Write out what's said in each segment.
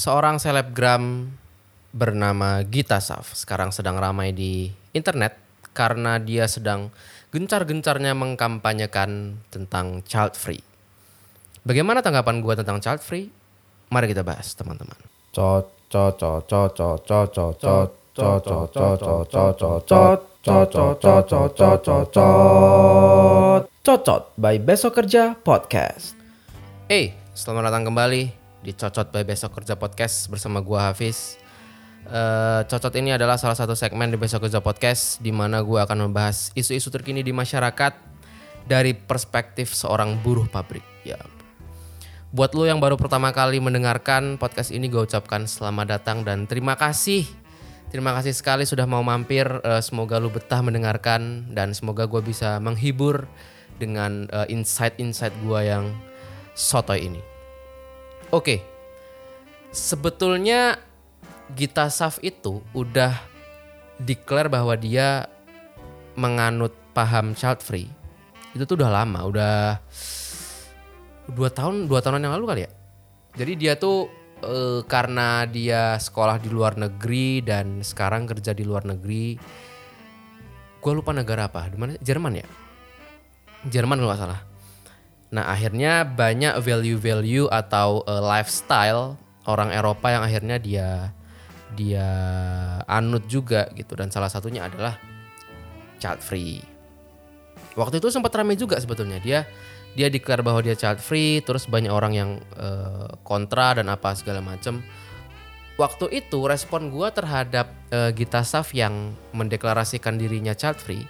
Seorang selebgram bernama Gita Saf sekarang sedang ramai di internet karena dia sedang gencar-gencarnya mengkampanyekan tentang child free. Bagaimana tanggapan gua tentang child free? Mari kita bahas, teman-teman. Cocot by Besok Kerja Podcast. Eh, selamat datang kembali di Cocot by Besok Kerja Podcast bersama gua Hafiz. Eh, Cocot ini adalah salah satu segmen di Besok Kerja Podcast di mana gua akan membahas isu-isu terkini di masyarakat dari perspektif seorang buruh pabrik. Ya. Buat lo yang baru pertama kali mendengarkan podcast ini gue ucapkan selamat datang dan terima kasih. Terima kasih sekali sudah mau mampir. Eh, semoga lu betah mendengarkan dan semoga gue bisa menghibur dengan eh, insight-insight gue yang sotoy ini. Oke, sebetulnya Gita Saf itu udah declare bahwa dia menganut paham child free. Itu tuh udah lama, udah dua tahun dua tahunan yang lalu kali ya. Jadi dia tuh eh, karena dia sekolah di luar negeri dan sekarang kerja di luar negeri. Gue lupa negara apa, di mana? Jerman ya. Jerman kalau nggak salah. Nah akhirnya banyak value-value atau eh, lifestyle orang Eropa yang akhirnya dia dia anut juga gitu dan salah satunya adalah child free. Waktu itu sempat ramai juga sebetulnya dia dia declare bahwa dia child free terus banyak orang yang eh, kontra dan apa segala macam. Waktu itu respon gua terhadap eh, Gita Saf yang mendeklarasikan dirinya child free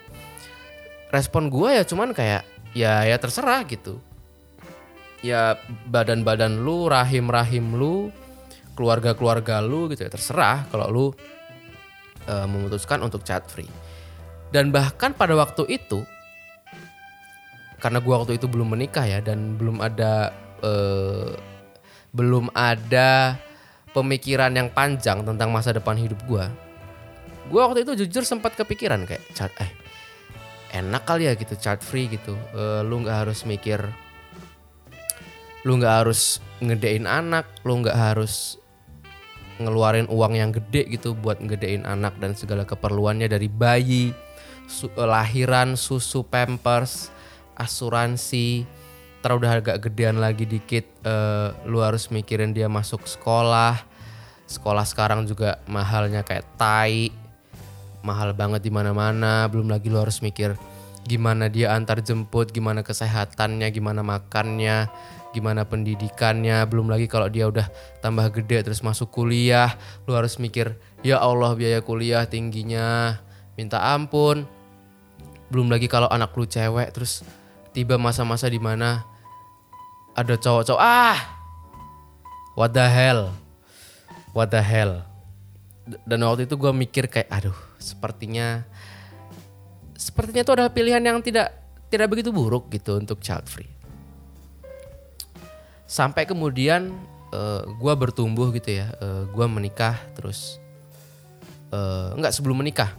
respon gua ya cuman kayak ya ya terserah gitu ya badan-badan lu rahim-rahim lu keluarga-keluarga lu gitu ya terserah kalau lu eh, memutuskan untuk child free. Dan bahkan pada waktu itu karena gua waktu itu belum menikah ya dan belum ada eh, belum ada pemikiran yang panjang tentang masa depan hidup gua gua waktu itu jujur sempat kepikiran kayak child eh enak kali ya gitu child free gitu. Eh, lu nggak harus mikir lu nggak harus ngedein anak lu nggak harus ngeluarin uang yang gede gitu buat ngedein anak dan segala keperluannya dari bayi su- eh, lahiran susu pampers asuransi. Ntar udah agak gedean lagi dikit eh, lu harus mikirin dia masuk sekolah. Sekolah sekarang juga mahalnya kayak tai mahal banget di mana-mana. Belum lagi lu harus mikir gimana dia antar jemput gimana kesehatannya gimana makannya gimana pendidikannya belum lagi kalau dia udah tambah gede terus masuk kuliah lu harus mikir ya Allah biaya kuliah tingginya minta ampun. Belum lagi kalau anak lu cewek terus tiba masa-masa di mana ada cowok-cowok ah what the hell what the hell. Dan waktu itu gue mikir kayak aduh sepertinya sepertinya itu adalah pilihan yang tidak tidak begitu buruk gitu untuk child free sampai kemudian eh, gua bertumbuh gitu ya eh, gua menikah terus eh, enggak sebelum menikah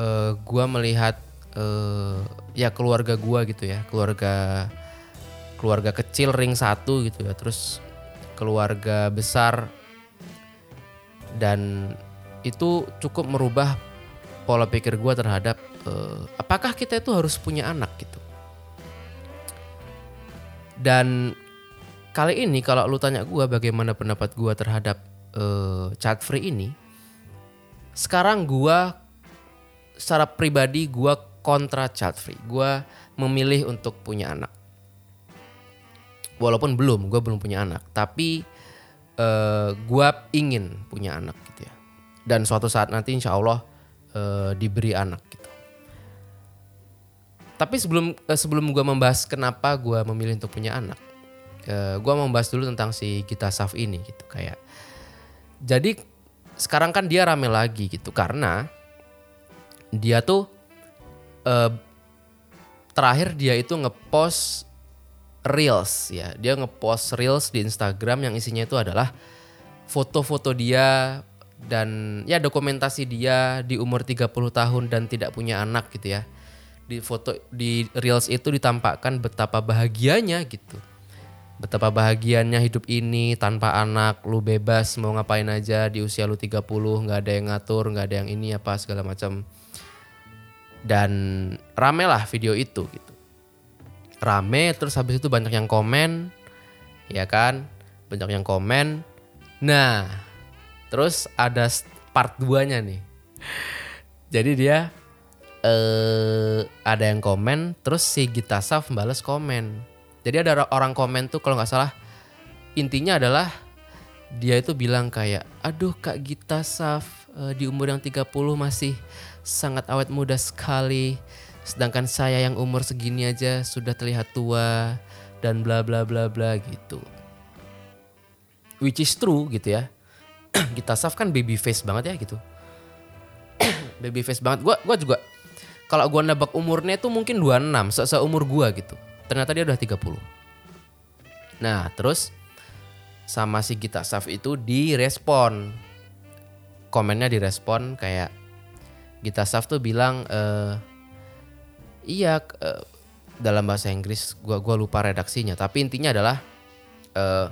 eh, gua melihat eh, ya keluarga gua gitu ya keluarga keluarga kecil ring satu gitu ya terus keluarga besar dan itu cukup merubah pola pikir gue terhadap eh, apakah kita itu harus punya anak gitu. Dan kali ini kalau lu tanya gue bagaimana pendapat gue terhadap eh, child free ini sekarang gue secara pribadi gue kontra child free. Gue memilih untuk punya anak. Walaupun belum gue belum punya anak. Tapi eh gue ingin punya anak gitu ya. Dan suatu saat nanti insya Allah eh, diberi anak gitu. Tapi sebelum eh, sebelum gue membahas kenapa gue memilih untuk punya anak eh, gue mau membahas dulu tentang si Gita Saf ini gitu. Kayak jadi sekarang kan dia rame lagi gitu. Karena dia tuh eh, terakhir dia itu ngepost reels ya. Dia ngepost reels di Instagram yang isinya itu adalah foto-foto dia dan ya dokumentasi dia di umur 30 tahun dan tidak punya anak gitu ya. Di foto di reels itu ditampakkan betapa bahagianya gitu betapa bahagianya hidup ini tanpa anak, lu bebas mau ngapain aja di usia lu 30, nggak ada yang ngatur, nggak ada yang ini apa segala macam. Dan rame lah video itu gitu. Rame terus habis itu banyak yang komen, ya kan? Banyak yang komen. Nah, terus ada part 2-nya nih. Jadi dia eh ada yang komen, terus si Gita Saf balas komen. Jadi ada orang komen tuh kalau nggak salah intinya adalah dia itu bilang kayak, aduh Kak Gita Saf eh, di umur yang 30 masih sangat awet muda sekali. Sedangkan saya yang umur segini aja sudah terlihat tua dan bla bla bla bla gitu. Which is true gitu ya. Gita Saf kan baby face banget ya gitu. baby face banget. Gua gua juga kalau gua nebak umurnya itu mungkin 26, se seumur gua gitu. Ternyata dia udah 30. Nah, terus sama si Gita Saf itu direspon. Komennya direspon kayak Gita Saf tuh bilang eh iya eh, dalam bahasa Inggris gua gua lupa redaksinya, tapi intinya adalah eh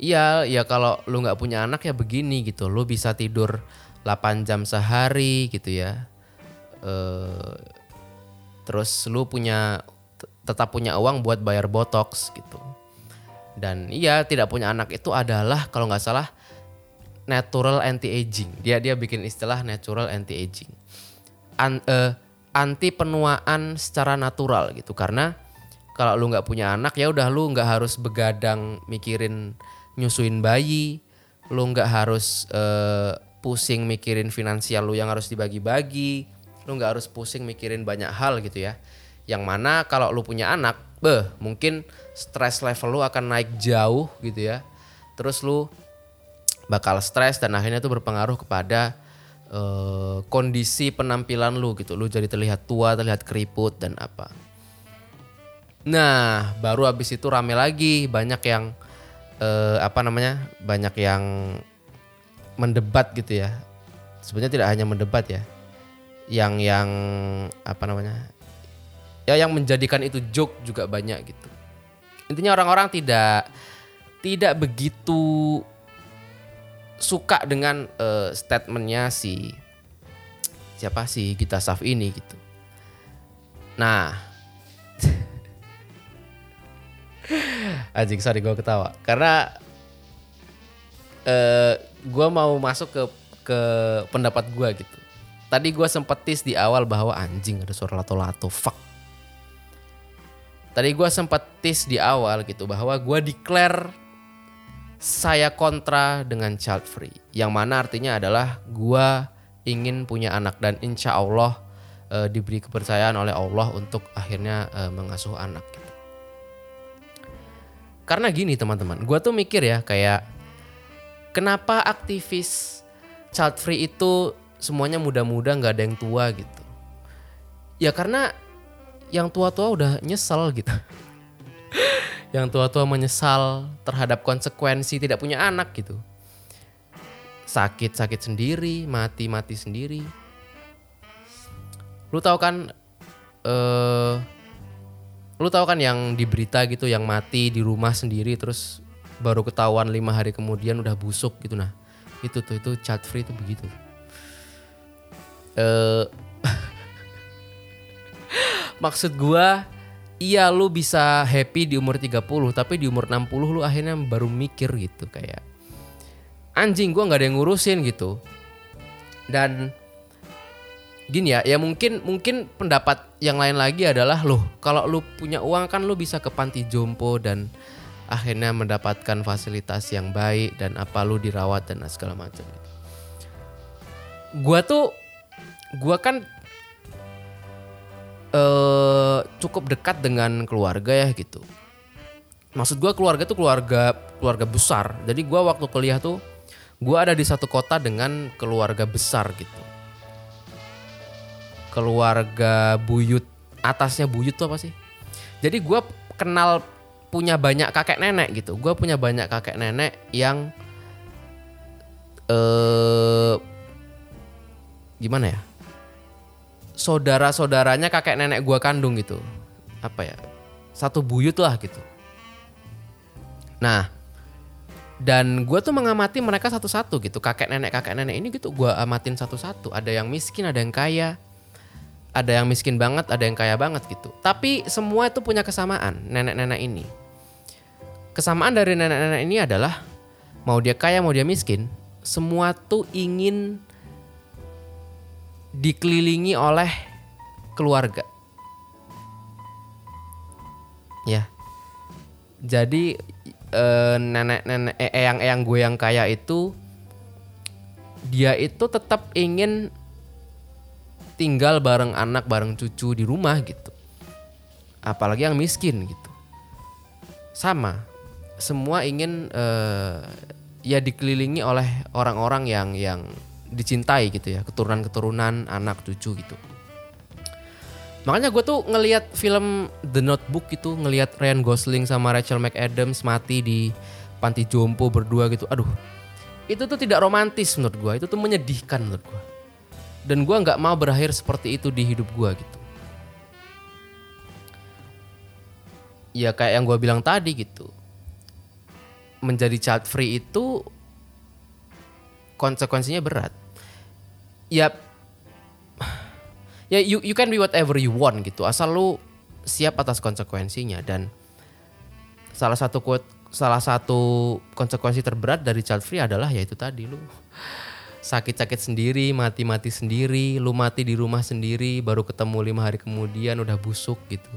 Iya, ya kalau lu nggak punya anak ya begini gitu. Lu bisa tidur 8 jam sehari gitu ya. Eh terus lu punya tetap punya uang buat bayar botox gitu. Dan iya tidak punya anak itu adalah kalau nggak salah natural anti aging. Dia dia bikin istilah natural anti aging. An, eh, anti penuaan secara natural gitu karena kalau lu nggak punya anak ya udah lu nggak harus begadang mikirin nyusuin bayi, lu nggak harus eh, pusing mikirin finansial lu yang harus dibagi-bagi, lu nggak harus pusing mikirin banyak hal gitu ya. Yang mana kalau lu punya anak, beh mungkin stress level lu akan naik jauh gitu ya. Terus lu bakal stres dan akhirnya itu berpengaruh kepada eh, kondisi penampilan lu gitu. Lu jadi terlihat tua, terlihat keriput dan apa. Nah, baru habis itu rame lagi banyak yang eh, apa namanya? banyak yang mendebat gitu ya. Sebenarnya tidak hanya mendebat ya. Yang yang apa namanya? Ya yang menjadikan itu joke juga banyak gitu. Intinya orang-orang tidak tidak begitu suka dengan eh, statementnya si siapa sih Gita Saf ini gitu. Nah, anjing sorry gue ketawa karena eh gue mau masuk ke ke pendapat gue gitu. Tadi gue sempet tease di awal bahwa anjing ada suara lato-lato fuck. Tadi gue sempet tease di awal gitu bahwa gue declare saya kontra dengan child free. Yang mana artinya adalah gue ingin punya anak dan insya Allah eh, diberi kepercayaan oleh Allah untuk akhirnya eh, mengasuh anak. Gitu. Karena gini teman-teman, gue tuh mikir ya kayak kenapa aktivis child free itu semuanya muda-muda nggak ada yang tua gitu. Ya karena yang tua-tua udah nyesel gitu. yang tua-tua menyesal terhadap konsekuensi tidak punya anak gitu. Sakit-sakit sendiri, mati-mati sendiri. Lu tahu kan eh lu tahu kan yang di berita gitu yang mati di rumah sendiri terus baru ketahuan lima hari kemudian udah busuk gitu nah itu tuh itu child free itu begitu eh maksud gua iya lu bisa happy di umur 30 tapi di umur 60 lu akhirnya baru mikir gitu kayak anjing gua nggak ada yang ngurusin gitu dan gini ya ya mungkin mungkin pendapat yang lain lagi adalah loh kalau lu punya uang kan lu bisa ke panti jompo dan akhirnya mendapatkan fasilitas yang baik dan apa lu dirawat dan segala macam. Gua tuh gua kan eh cukup dekat dengan keluarga ya gitu. Maksud gua keluarga tuh keluarga keluarga besar. Jadi gua waktu kuliah tuh gua ada di satu kota dengan keluarga besar gitu. Keluarga buyut atasnya buyut tuh apa sih? Jadi gua kenal punya banyak kakek nenek gitu. Gue punya banyak kakek nenek yang eh gimana ya? Saudara-saudaranya kakek nenek gue kandung gitu. Apa ya? Satu buyut lah gitu. Nah, dan gue tuh mengamati mereka satu-satu gitu. Kakek nenek kakek nenek ini gitu gue amatin satu-satu. Ada yang miskin, ada yang kaya. Ada yang miskin banget, ada yang kaya banget gitu. Tapi semua itu punya kesamaan nenek-nenek ini. Kesamaan dari nenek-nenek ini adalah mau dia kaya mau dia miskin, semua tuh ingin dikelilingi oleh keluarga. Ya. Jadi eh, nenek-nenek eh, eyang-eyang gue yang kaya itu dia itu tetap ingin tinggal bareng anak bareng cucu di rumah gitu. Apalagi yang miskin gitu. Sama. Semua ingin eh, ya dikelilingi oleh orang-orang yang yang dicintai gitu ya, keturunan-keturunan anak cucu gitu. Makanya gue tuh ngelihat film The Notebook gitu, ngelihat Ryan Gosling sama Rachel McAdams mati di panti jompo berdua gitu. Aduh, itu tuh tidak romantis menurut gue, itu tuh menyedihkan menurut gue. Dan gue nggak mau berakhir seperti itu di hidup gue gitu. Ya kayak yang gue bilang tadi gitu. Menjadi child free itu konsekuensinya berat. Ya ya you you can be whatever you want gitu asal lu siap atas konsekuensinya. Dan salah satu quote salah satu konsekuensi terberat dari child free adalah yaitu tadi lu sakit-sakit sendiri mati-mati sendiri lu mati di rumah sendiri baru ketemu lima hari kemudian udah busuk gitu.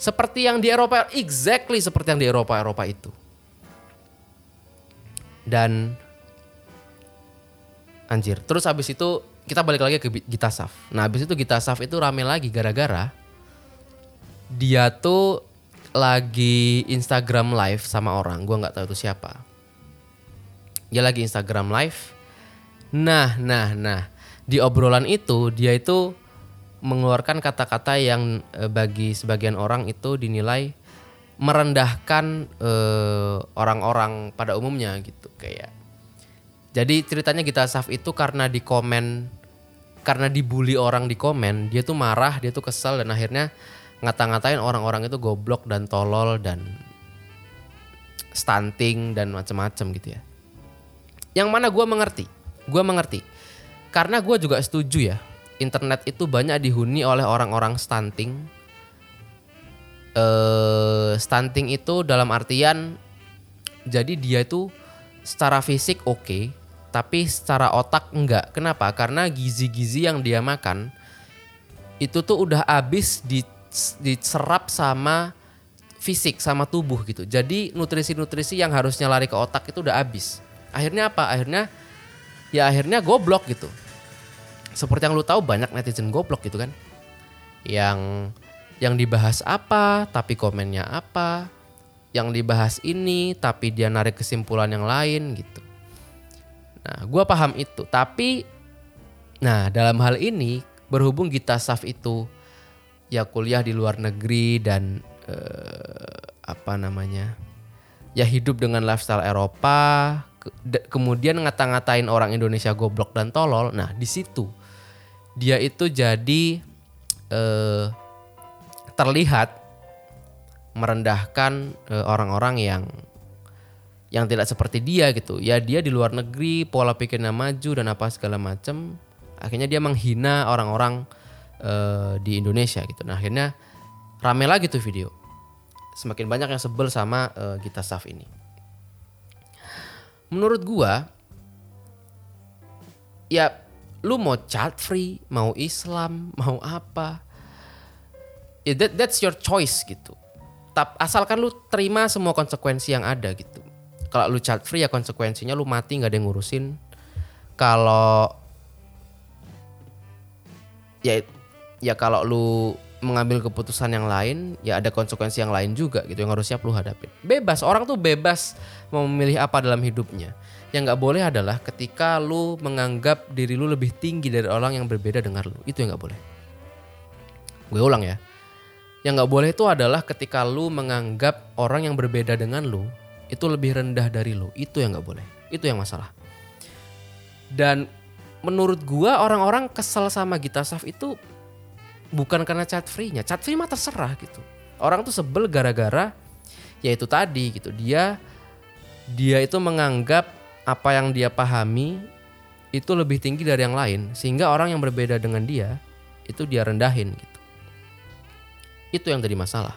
Seperti yang di Eropa exactly seperti yang di Eropa Eropa itu. Dan anjir terus habis itu kita balik lagi ke Gita Saf. Nah habis itu Gita Saf itu rame lagi gara-gara dia tuh lagi Instagram live sama orang, gua nggak tahu itu siapa. Dia lagi Instagram live. Nah, nah, nah di obrolan itu dia itu mengeluarkan kata-kata yang eh, bagi sebagian orang itu dinilai merendahkan eh, orang-orang pada umumnya gitu kayak. Jadi ceritanya Gita Saf itu karena di komen karena dibully orang di komen, dia tuh marah, dia tuh kesel dan akhirnya ngata-ngatain orang-orang itu goblok dan tolol dan stunting dan macem-macem gitu ya. Yang mana gue mengerti, gue mengerti. Karena gue juga setuju ya, internet itu banyak dihuni oleh orang-orang stunting. Eh, stunting itu dalam artian jadi dia itu secara fisik oke, okay, tapi secara otak enggak. Kenapa? Karena gizi-gizi yang dia makan itu tuh udah habis di, diserap sama fisik sama tubuh gitu. Jadi nutrisi-nutrisi yang harusnya lari ke otak itu udah habis. Akhirnya apa? Akhirnya ya akhirnya goblok gitu. Seperti yang lu tahu banyak netizen goblok gitu kan. Yang yang dibahas apa, tapi komennya apa. Yang dibahas ini, tapi dia narik kesimpulan yang lain gitu. Nah, gue paham itu. Tapi, nah dalam hal ini berhubung Gita Saf itu ya kuliah di luar negeri dan eh, apa namanya ya hidup dengan lifestyle Eropa, ke, kemudian ngata-ngatain orang Indonesia goblok dan tolol. Nah di situ dia itu jadi eh, terlihat merendahkan eh, orang-orang yang yang tidak seperti dia gitu. Ya dia di luar negeri, pola pikirnya maju dan apa segala macam. Akhirnya dia menghina orang-orang uh, di Indonesia gitu. Nah akhirnya rame lagi tuh video. Semakin banyak yang sebel sama uh, Gita Saf ini. Menurut gua, ya lu mau child free, mau Islam, mau apa, ya that, that's your choice gitu. Tap, asalkan lu terima semua konsekuensi yang ada gitu kalau lu child free ya konsekuensinya lu mati nggak ada yang ngurusin. Kalau ya ya kalau lu mengambil keputusan yang lain ya ada konsekuensi yang lain juga gitu yang harus siap lu hadapin. Bebas orang tuh bebas memilih apa dalam hidupnya. Yang nggak boleh adalah ketika lu menganggap diri lu lebih tinggi dari orang yang berbeda dengan lu. Itu yang nggak boleh. Gue ulang ya. Yang nggak boleh itu adalah ketika lu menganggap orang yang berbeda dengan lu itu lebih rendah dari lo. Itu yang nggak boleh. Itu yang masalah. Dan menurut gua orang-orang kesel sama Gita Saf itu bukan karena chat free-nya. Chat free mah terserah gitu. Orang tuh sebel gara-gara yaitu tadi gitu dia dia itu menganggap apa yang dia pahami itu lebih tinggi dari yang lain sehingga orang yang berbeda dengan dia itu dia rendahin gitu itu yang jadi masalah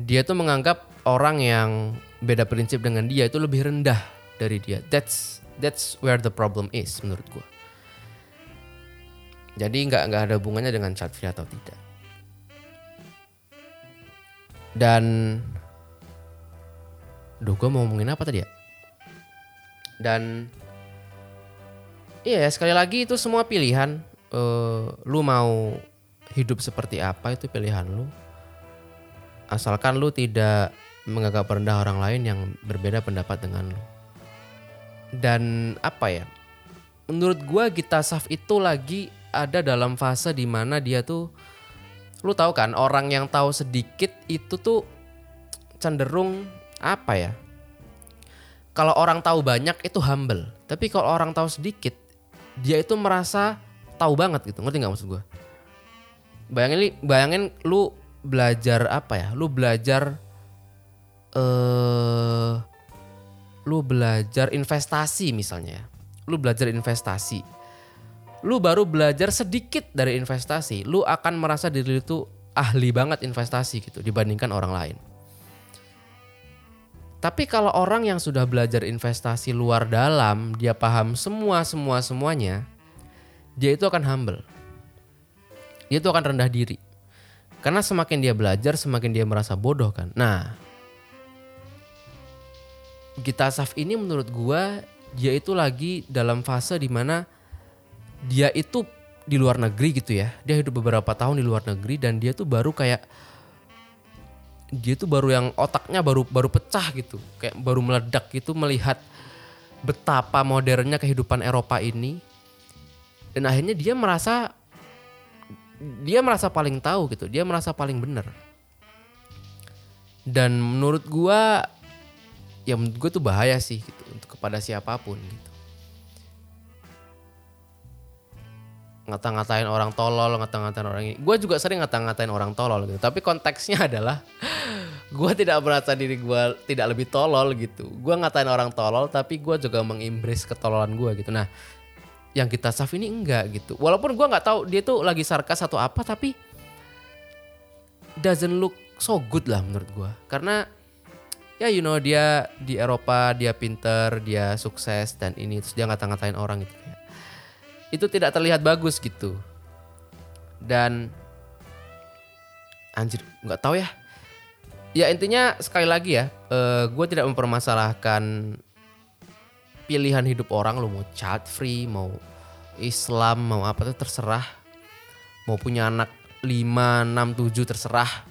dia tuh menganggap orang yang beda prinsip dengan dia itu lebih rendah dari dia. That's that's where the problem is menurut gua. Jadi nggak nggak ada hubungannya dengan child free atau tidak. Dan Duh gue mau ngomongin apa tadi ya? Dan Iya sekali lagi itu semua pilihan. Uh, Lu mau hidup seperti apa itu pilihan lu. Asalkan lu tidak menganggap rendah orang lain yang berbeda pendapat dengan lu Dan apa ya Menurut gue Gita Saf itu lagi ada dalam fase di mana dia tuh Lu tahu kan orang yang tahu sedikit itu tuh cenderung apa ya? Kalau orang tahu banyak itu humble, tapi kalau orang tahu sedikit, dia itu merasa tahu banget gitu. Ngerti nggak maksud gue? Bayangin, bayangin lu belajar apa ya? Lu belajar, eh, lu belajar investasi misalnya. Lu belajar investasi. Lu baru belajar sedikit dari investasi, lu akan merasa diri tuh ahli banget investasi gitu dibandingkan orang lain. Tapi kalau orang yang sudah belajar investasi luar dalam, dia paham semua semua semuanya, dia itu akan humble. Dia itu akan rendah diri. Karena semakin dia belajar, semakin dia merasa bodoh kan. Nah, Gita Saf ini menurut gua dia itu lagi dalam fase di mana dia itu di luar negeri gitu ya. Dia hidup beberapa tahun di luar negeri dan dia tuh baru kayak dia tuh baru yang otaknya baru baru pecah gitu. Kayak baru meledak gitu melihat betapa modernnya kehidupan Eropa ini. Dan akhirnya dia merasa dia merasa paling tahu gitu dia merasa paling benar. Dan menurut gua ya menurut gua tuh bahaya sih gitu untuk kepada siapa pun gitu ngata-ngatain orang tolol, ngata-ngatain orang ini. Gue juga sering ngata-ngatain orang tolol gitu. Tapi konteksnya adalah gue tidak merasa diri gue tidak lebih tolol gitu. Gue ngatain orang tolol, tapi gue juga mengimbris ketololan gue gitu. Nah, yang kita saf ini enggak gitu. Walaupun gue nggak tahu dia tuh lagi sarkas atau apa, tapi doesn't look so good lah menurut gue. Karena ya you know dia di Eropa dia pinter, dia sukses dan ini terus dia ngata-ngatain orang gitu. Itu tidak terlihat bagus gitu. Dan anjir nggak tahu ya. Ya intinya sekali lagi ya uh, gue tidak mempermasalahkan pilihan hidup orang lo mau child free mau Islam mau apa tuh terserah. Mau punya anak 5, 6, 7 terserah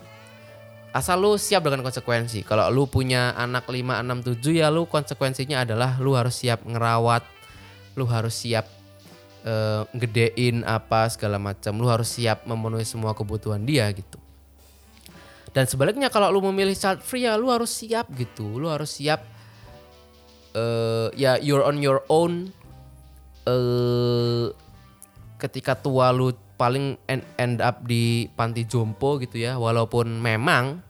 asal lu siap dengan konsekuensi. Kalau lu punya anak 5, 6, 7 ya lu konsekuensinya adalah lu harus siap ngerawat lu harus siap uh, gedein apa segala macam. Lu harus siap memenuhi semua kebutuhan dia gitu. Dan sebaliknya kalau lu memilih child free ya lu harus siap gitu. Lu harus siap uh, ya you're on your own uh, ketika tua lu paling end, end up di panti jompo gitu ya walaupun memang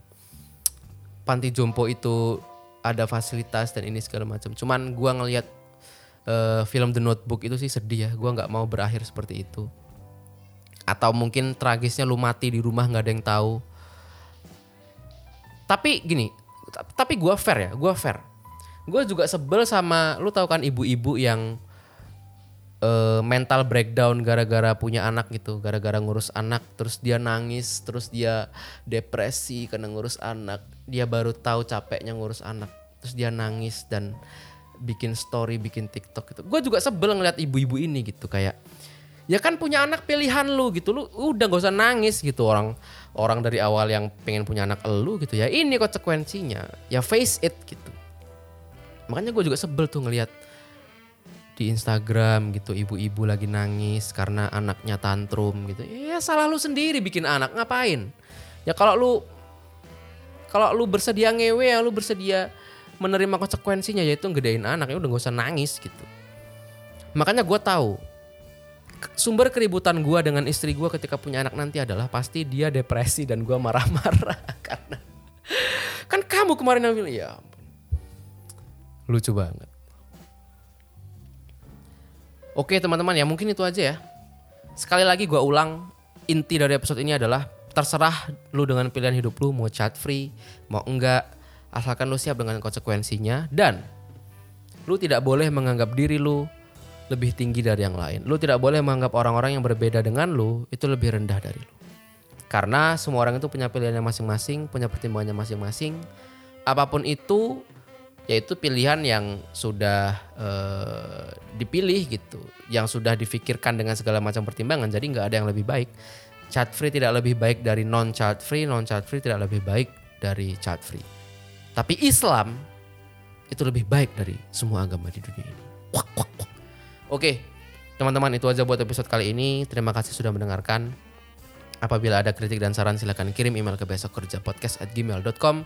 panti jompo itu ada fasilitas dan ini segala macam cuman gua ngelihat uh, film The Notebook itu sih sedih ya. Gue nggak mau berakhir seperti itu. Atau mungkin tragisnya lu mati di rumah nggak ada yang tahu. Tapi gini, tapi gue fair ya, gue fair. Gue juga sebel sama lu tahu kan ibu-ibu yang uh, mental breakdown gara-gara punya anak gitu, gara-gara ngurus anak, terus dia nangis, terus dia depresi karena ngurus anak, dia baru tahu capeknya ngurus anak, terus dia nangis dan bikin story, bikin TikTok gitu. Gue juga sebel ngeliat ibu-ibu ini gitu kayak ya kan punya anak pilihan lu gitu lu udah gak usah nangis gitu orang orang dari awal yang pengen punya anak lu gitu ya. Ini konsekuensinya ya face it gitu. Makanya gue juga sebel tuh ngeliat di Instagram gitu ibu-ibu lagi nangis karena anaknya tantrum gitu ya salah lu sendiri bikin anak ngapain ya kalau lu kalau lu bersedia ngewe ya lu bersedia menerima konsekuensinya yaitu gedein anak ya udah gak usah nangis gitu makanya gue tahu sumber keributan gue dengan istri gue ketika punya anak nanti adalah pasti dia depresi dan gue marah-marah karena Kan kamu kemarin yang bilang, ya. Lucu banget. Oke teman-teman ya mungkin itu aja ya. Sekali lagi gua ulang, inti dari episode ini adalah terserah lu dengan pilihan hidup lu mau chat free, mau enggak, asalkan lu siap dengan konsekuensinya dan lu tidak boleh menganggap diri lu lebih tinggi dari yang lain. Lu tidak boleh menganggap orang-orang yang berbeda dengan lu itu lebih rendah dari lu. Karena semua orang itu punya pilihannya masing-masing, punya pertimbangannya masing-masing. Apa pun itu, yaitu pilihan yang sudah eh, dipilih gitu, yang sudah difikirkan dengan segala macam pertimbangan. Jadi nggak ada yang lebih baik. Chat free tidak lebih baik dari non chat free, non chat free tidak lebih baik dari chat free. Tapi Islam itu lebih baik dari semua agama di dunia ini. Wak, wak. Oke, teman-teman itu aja buat episode kali ini. Terima kasih sudah mendengarkan. Apabila ada kritik dan saran silahkan kirim email ke besok kerja podcast at gmail.com